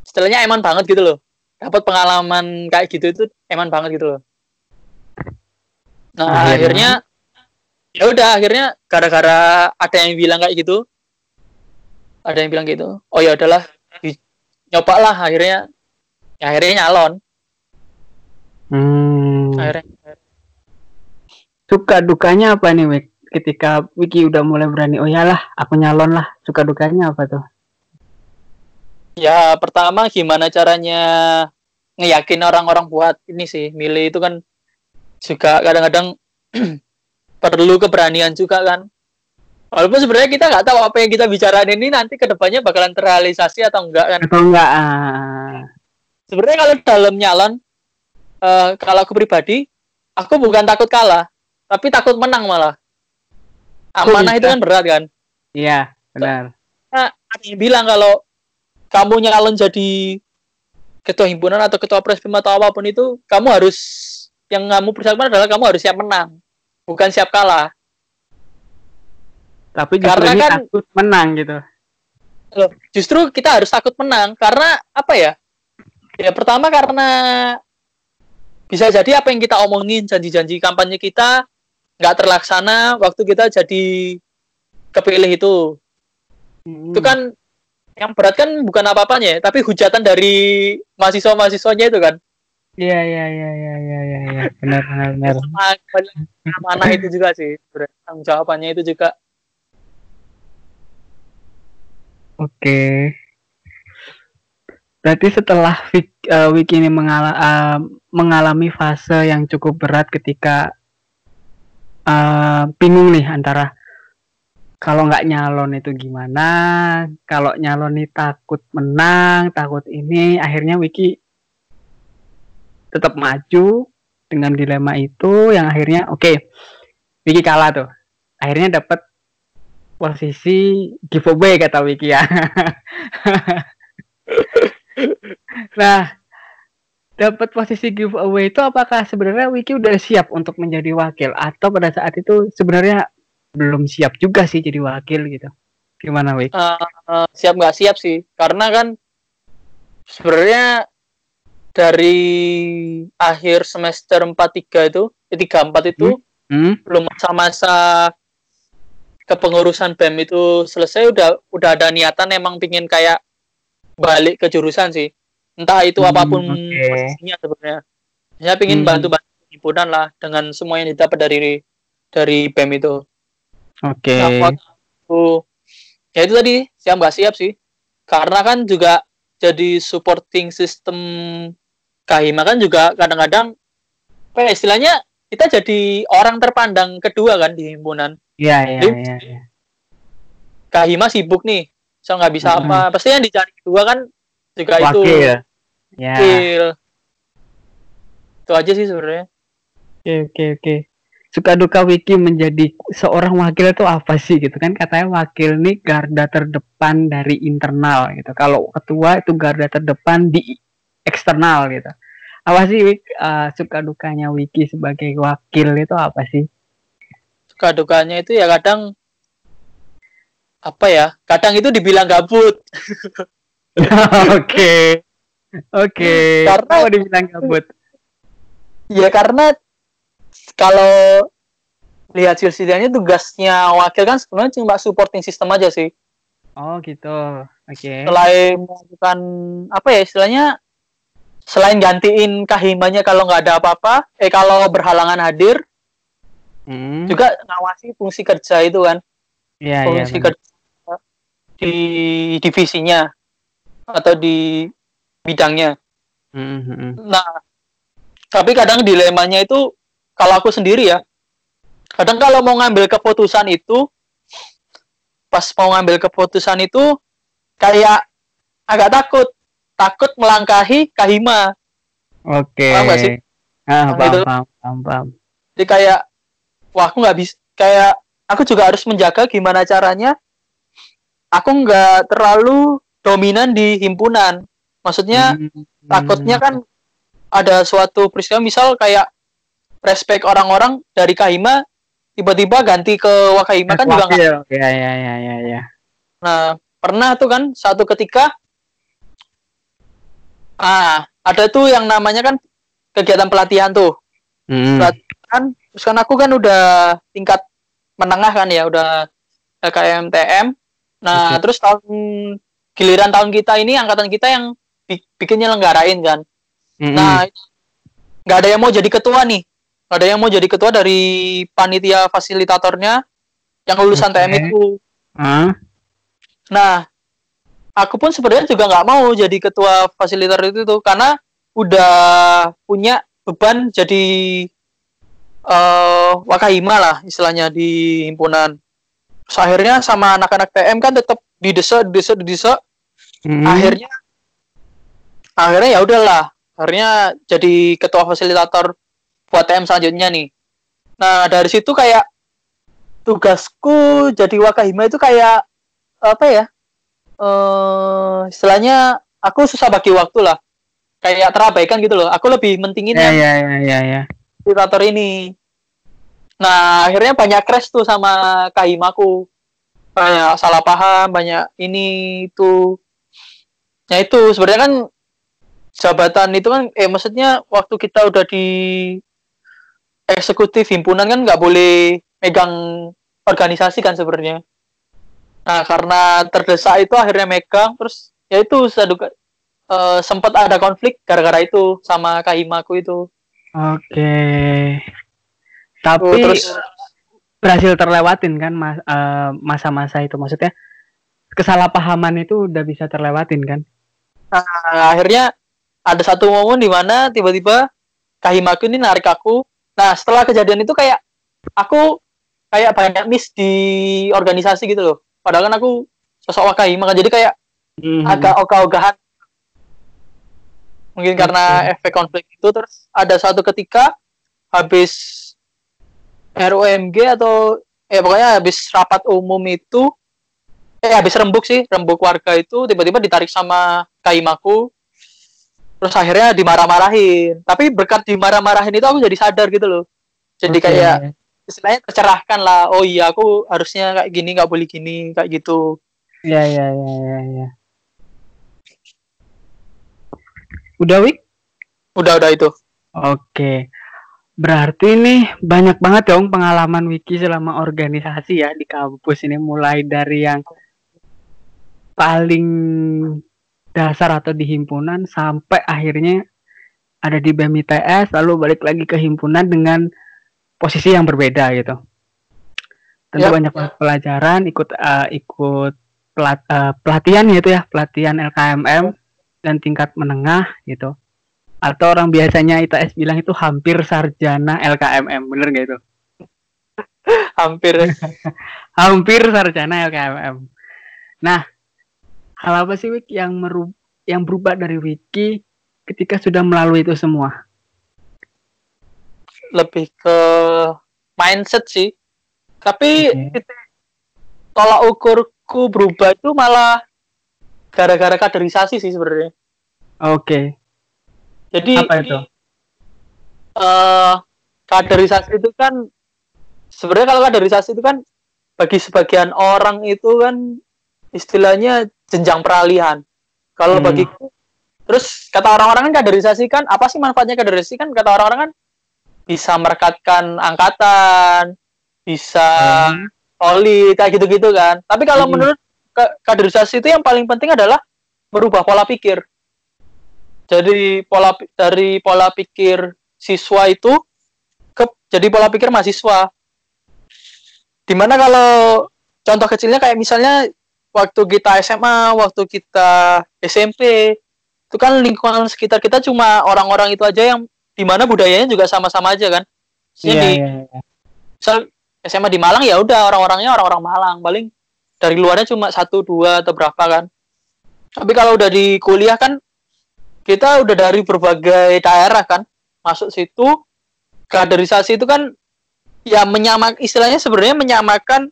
istilahnya eman banget gitu loh dapat pengalaman kayak gitu itu eman banget gitu loh nah Akhirnya? akhirnya ya udah akhirnya gara-gara ada yang bilang kayak gitu ada yang bilang gitu oh ya udahlah nyoba lah akhirnya ya akhirnya nyalon Hmm. akhirnya Suka dukanya apa nih, Wik? Ketika Wiki udah mulai berani, oh yalah, aku nyalon lah. Suka dukanya apa tuh? Ya, pertama gimana caranya ngeyakin orang-orang buat ini sih, milih itu kan juga kadang-kadang perlu keberanian juga kan. Walaupun sebenarnya kita nggak tahu apa yang kita bicarain ini nanti ke depannya bakalan terrealisasi atau enggak kan. Atau enggak? Ah. Sebenarnya kalau dalam nyalon, eh, kalau aku pribadi, aku bukan takut kalah, tapi takut menang malah. Amanah itu kan berat kan. Iya, benar. Nah, ada yang bilang kalau kamu nyalon jadi ketua himpunan atau ketua prespim atau apa pun itu, kamu harus yang kamu persiapkan adalah kamu harus siap menang, bukan siap kalah. Tapi justru Karena ini kan- takut menang gitu. Loh, justru kita harus takut menang karena apa ya? Ya pertama karena bisa jadi apa yang kita omongin janji-janji kampanye kita nggak terlaksana waktu kita jadi kepilih itu. Hmm. Itu kan yang berat kan bukan apa-apanya, ya, tapi hujatan dari mahasiswa-mahasiswanya itu kan. Iya, iya, iya, iya, iya, iya, iya. Benar, benar, benar. sama amanah itu juga sih tanggung jawabannya itu juga Oke. Berarti setelah Wik- eh, Wiki ini mengala- eh, mengalami fase yang cukup berat ketika eh, bingung nih antara kalau nggak nyalon itu gimana, kalau nyalon nih takut menang, takut ini, akhirnya Wiki tetap maju dengan dilema itu yang akhirnya oke, Wiki kalah tuh. Akhirnya dapat posisi giveaway kata Wiki ya. nah, dapat posisi giveaway itu apakah sebenarnya Wiki udah siap untuk menjadi wakil atau pada saat itu sebenarnya belum siap juga sih jadi wakil gitu. Gimana Wiki? eh, eh, siap nggak siap sih karena kan sebenarnya dari akhir semester 43 itu eh, 34 itu Hmm? belum masa-masa kepengurusan BEM itu selesai udah udah ada niatan emang pingin kayak balik ke jurusan sih entah itu Hmm, apa pun posisinya sebenarnya saya pingin Hmm. bantu-bantu himpunan lah dengan semua yang didapat dari dari BEM itu Oke. Nah, waktu ya itu tadi siap nggak siap sih karena kan juga jadi supporting system Kahima kan juga kadang-kadang apa ya, istilahnya kita jadi orang terpandang kedua kan di himpunan Iya, iya, iya. iya. Kahima sibuk nih so nggak bisa Mm-mm. apa pasti yang dicari kedua kan juga itu Wakil. Ya. wakil itu aja sih sebenarnya Oke, oke, oke. Suka duka Wiki menjadi seorang wakil itu apa sih gitu kan katanya wakil nih garda terdepan dari internal gitu. Kalau ketua itu garda terdepan di eksternal gitu. Apa sih eh, suka dukanya Wiki sebagai wakil itu apa sih? suka dukanya itu ya kadang apa ya kadang itu dibilang gabut Oke. Oke. Karena- Mau dibilang gabut. Ya karena kalau lihat silsilahnya tugasnya wakil kan sebenarnya cuma supporting system aja sih. Oh gitu. Oke. Selain melakukan apa ya istilahnya selain gantiin kahimanya kalau nggak ada apa-apa, eh kalau berhalangan hadir Hmm. juga ngawasi fungsi kerja itu kan, iya. fungsi benar. kerja di divisinya atau di bidangnya. Hmm, hmm, hmm. Nah, tapi kadang dilemanya itu kalau aku sendiri ya, kadang kalau mau ngambil keputusan itu, pas mau ngambil keputusan itu kayak agak takut, takut melangkahi kahima. Oke. Paham nggak sih? Ah, Nah, paham, itu. paham, paham, paham. Jadi kayak, wah aku nggak bisa, kayak aku juga harus menjaga gimana caranya, aku nggak terlalu dominan di himpunan. Maksudnya Hmm, takutnya kan ada suatu peristiwa misal kayak respect orang-orang dari Kahima tiba-tiba ganti ke Wakahima kan juga nggak Wakil. Ya, ya, ya, ya, ya. Nah, pernah tuh kan satu ketika ah ada tuh yang namanya kan kegiatan pelatihan tuh. Hmm. Pelatihan terus kan aku kan udah tingkat menengah kan ya, udah LKMTM. Nah, Oke. terus tahun giliran tahun kita ini angkatan kita yang bi- bikin nyelenggarain kan. Mm-mm. Nah, nggak ada yang mau jadi ketua nih. Nggak ada yang mau jadi ketua dari panitia fasilitatornya yang lulusan Oke. TM itu. Ah, Nah, aku pun sebenarnya juga nggak mau jadi ketua fasilitator itu tuh karena udah punya beban jadi eh wakahima lah istilahnya di himpunan. Terus akhirnya sama anak-anak TM kan tetap didesak, didesak, didesak. mm-mm. Akhirnya akhirnya ya udahlah. Akhirnya jadi ketua fasilitator buat TM selanjutnya nih. Nah, dari situ kayak tugasku jadi wakahima itu kayak apa ya? Eh istilahnya aku susah bagi waktu lah. Kayak terabaikan gitu loh. Aku lebih mentingin ya, ya, ya, ya, ya. fasilitator ini. Nah, akhirnya banyak crash tuh sama kahimaku. Banyak salah paham, banyak ini itu. Ya itu sebenarnya kan jabatan itu kan eh maksudnya waktu kita udah di eksekutif himpunan kan nggak boleh megang organisasi kan sebenarnya. Nah, karena terdesak itu akhirnya megang terus ya itu saduka eh, sempat ada konflik gara-gara itu sama kahimaku itu. Oke. Tuh, Tapi terus berhasil terlewatin kan mas- eh, masa-masa itu maksudnya kesalahpahaman itu udah bisa terlewatin kan? Nah, akhirnya ada satu momen di mana tiba-tiba kahimaku ini narik aku. Nah, setelah kejadian itu kayak aku kayak banyak miss di organisasi gitu loh. Padahal kan aku sosok wakahima kan jadi kayak Mhm. agak ogah-ogahan. Mungkin karena efek konflik itu terus ada suatu ketika habis ROMG atau eh pokoknya habis rapat umum itu eh habis rembuk sih, rembuk warga itu tiba-tiba ditarik sama kaimaku. Terus akhirnya dimarah-marahin. Tapi berkat dimarah-marahin itu aku jadi sadar gitu loh. Jadi Oke. kayak istilahnya tercerahkan lah. Oh iya, aku harusnya kayak gini, nggak boleh gini, kayak gitu. ya ya ya ya ya. Udah Wik? Udah udah itu. Oke. Berarti nih banyak banget dong pengalaman Wiki selama organisasi ya di kampus ini mulai dari yang paling dasar atau di himpunan sampai akhirnya ada di BEM ITS lalu balik lagi ke himpunan dengan posisi yang berbeda gitu. Tentu Ya. banyak pelajaran, ikut eh, ikut pelat- eh, pelatihan gitu ya, pelatihan LKMM dan tingkat menengah gitu atau orang biasanya ITS bilang itu hampir sarjana LKMM bener gak itu Hampir. hampir sarjana LKMM nah hal apa sih Wik yang meru yang berubah dari Wiki ketika sudah melalui itu semua lebih ke mindset sih. Tapi Oke. titik tolak ukurku berubah itu malah gara-gara kaderisasi sih sebenarnya. oke Jadi Apa itu? eh kaderisasi itu kan sebenarnya kalau kaderisasi itu kan bagi sebagian orang itu kan istilahnya jenjang peralihan. Kalau Hmm. bagiku terus kata orang-orang kan kaderisasi kan apa sih manfaatnya kaderisasi kan kata orang-orang kan bisa merekatkan angkatan, bisa Hmm. solid kayak gitu-gitu kan. Tapi kalau Hmm. menurut ka- kaderisasi itu yang paling penting adalah merubah pola pikir. Jadi pola dari pola pikir siswa itu ke jadi pola pikir mahasiswa. Di mana kalau contoh kecilnya kayak misalnya waktu kita SMA, waktu kita SMP, itu kan lingkungan sekitar kita cuma orang-orang itu aja yang di mana budayanya juga sama-sama aja kan. Maksudnya iya di iya iya. misal SMA di Malang ya udah orang-orangnya orang-orang Malang paling dari luarnya cuma satu dua atau berapa kan tapi kalau udah di kuliah kan kita udah dari berbagai daerah kan masuk situ kaderisasi itu kan ya menyamak istilahnya sebenarnya menyamakan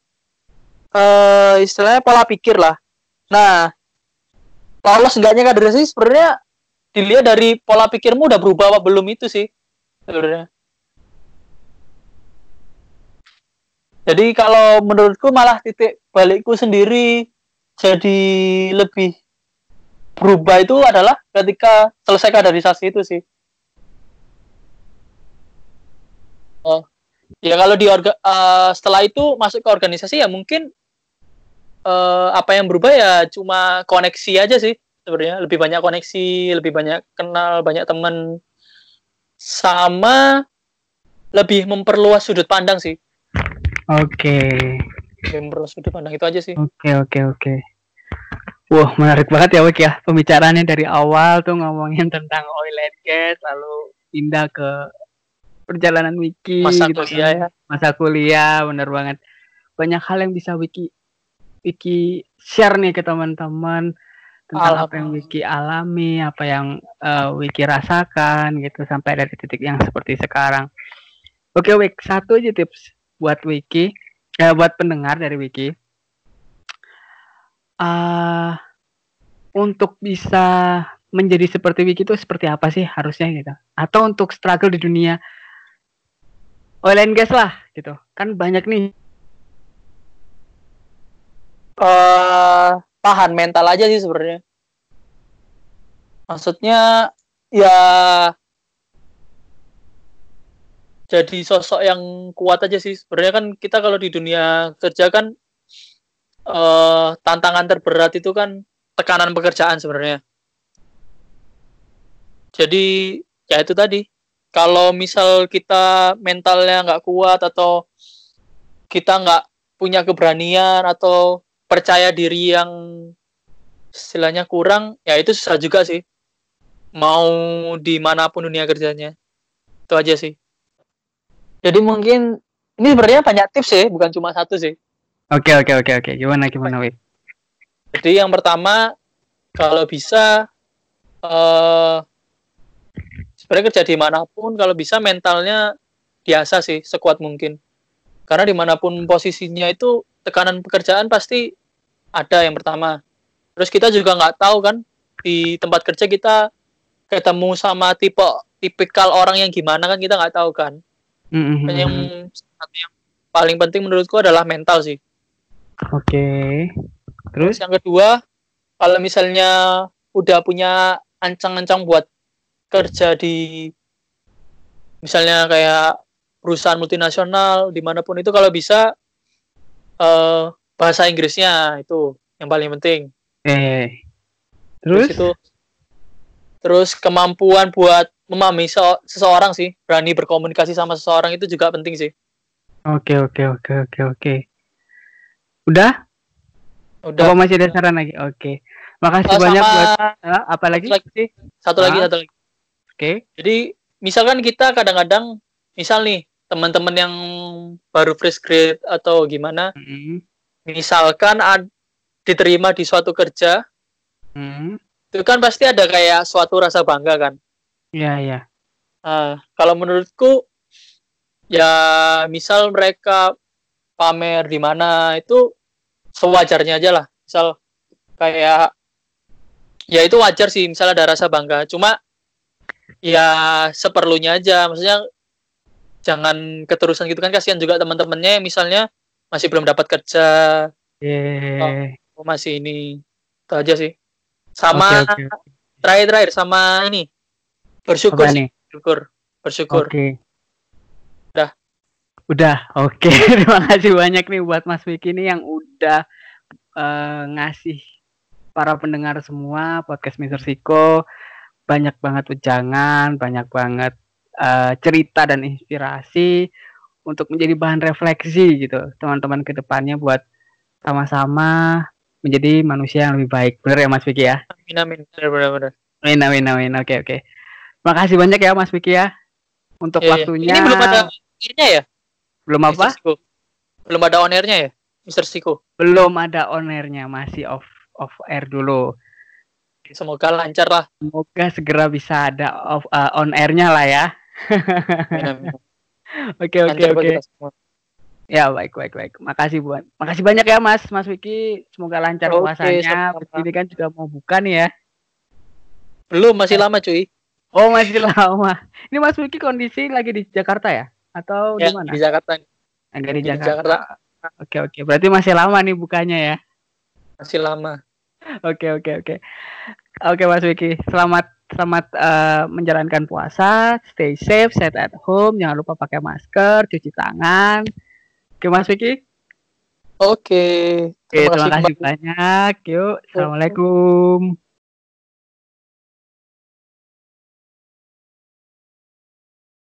eh istilahnya pola pikir lah nah lolos enggaknya kaderisasi sebenarnya dilihat dari pola pikirmu udah berubah apa belum itu sih sebenarnya Jadi kalau menurutku malah titik balikku sendiri jadi lebih berubah itu adalah ketika selesai kaderisasi itu sih. Oh, ya kalau di orga, uh, setelah itu masuk ke organisasi ya mungkin uh, apa yang berubah ya cuma koneksi aja sih sebenarnya lebih banyak koneksi lebih banyak kenal banyak teman sama lebih memperluas sudut pandang sih oke okay. memperluas sudut pandang itu aja sih oke okay, oke okay, oke okay. Wah menarik banget ya Wik ya pembicaraannya dari awal tuh ngomongin tentang oil and gas lalu pindah ke perjalanan Wiki masa gitu kuliah kan. ya masa kuliah bener banget banyak hal yang bisa Wiki Wiki share nih ke teman-teman tentang apa yang Wiki alami, apa yang uh, Wiki rasakan gitu sampai dari titik yang seperti sekarang. Oke, Wik, satu aja tips buat Wiki, ya buat pendengar dari Wiki. Uh, untuk bisa menjadi seperti Wiki itu seperti apa sih harusnya gitu? Atau untuk struggle di dunia oil and gas lah gitu. Kan banyak nih. Uh, tahan mental aja sih sebenarnya. Maksudnya ya jadi sosok yang kuat aja sih. Sebenarnya kan kita kalau di dunia kerja kan uh, tantangan terberat itu kan tekanan pekerjaan sebenarnya. Jadi ya itu tadi. Kalau misal kita mentalnya nggak kuat atau kita nggak punya keberanian atau percaya diri yang istilahnya kurang ya itu susah juga sih. Mau di mana pun dunia kerjanya. Itu aja sih. Jadi mungkin ini sebenarnya banyak tips sih bukan cuma satu sih. Oke oke oke oke. Gimana gimana Wik jadi yang pertama kalau bisa uh, sebenarnya kerja di mana pun kalau bisa mentalnya biasa sih sekuat mungkin. Karena di mana pun posisinya itu tekanan pekerjaan pasti ada yang pertama terus kita juga nggak tahu kan di tempat kerja kita ketemu sama tipe tipikal orang yang gimana kan kita nggak tahu kan mm-hmm. yang yang paling penting menurutku adalah mental sih oke okay. terus yang kedua kalau misalnya udah punya ancang-ancang buat kerja di misalnya kayak perusahaan multinasional di mana pun itu kalau bisa uh, bahasa Inggrisnya itu yang paling penting. Eh, terus? terus itu terus kemampuan buat memahami so seseorang sih berani berkomunikasi sama seseorang itu juga penting sih. Oke oke oke oke oke. Udah? Udah. Apa masih ada saran lagi? Oke. Makasih oh, banyak buat uh, apa lagi? Satu lagi. Satu lagi satu lagi. Oke. Okay. Jadi misalkan kita kadang-kadang misal nih teman-teman yang baru fresh grade atau gimana, mm misalkan ad, diterima di suatu kerja, mm -hmm. itu kan pasti ada kayak suatu rasa bangga kan? Iya iya. Uh, kalau menurutku ya misal mereka pamer di mana itu sewajarnya aja lah. Misal kayak ya itu wajar sih misal ada rasa bangga. Cuma ya seperlunya aja. Maksudnya jangan keterusan gitu kan kasihan juga teman-temannya misalnya masih belum dapat kerja. Yeah. oh, masih ini. Itu aja sih. Sama okay, okay. terakhir terakhir sama ini. Bersyukur sih. bersyukur. Bersyukur. Okay. udah. Udah oke. Okay. terima kasih banyak nih buat Mas Wiki ini yang udah uh, ngasih para pendengar semua podcast Mister Siko. Banyak banget ujangan banyak banget uh, cerita dan inspirasi untuk menjadi bahan refleksi gitu teman-teman ke depannya buat sama-sama menjadi manusia yang lebih baik. Benar ya Mas Vicky ya? Amin amin. Benar benar benar amin amin amin. Oke oke. Makasih banyak ya Mas Vicky ya untuk yeah, waktunya. Ini belum ada airnya ya? Belum apa? Belum ada on airnya ya Mister Siko belum ada on airnya masih off off air dulu. Semoga lancar lah. Semoga segera bisa ada off uh, on airnya lah ya Oke oke oke. Ya baik baik baik. Makasih buat. Makasih banyak ya Mas Mas Wiki. Semoga lancar okay, puasanya. Ini kan juga mau buka nih ya. Belum masih lama cuy. Oh masih lama. Ini Mas Wiki kondisi lagi di Jakarta ya? Atau ya, di mana? Di Jakarta. Agak di, di Jakarta. Oke oke. Berarti masih lama nih bukanya ya. Masih lama. Oke oke oke. Oke Mas Wiki, selamat selamat uh, menjalankan puasa, stay safe, set at home, jangan lupa pakai masker, cuci tangan. Oke Mas Wiki. Oke. Oke, terima kasih banyak. Yuk, assalamualaikum.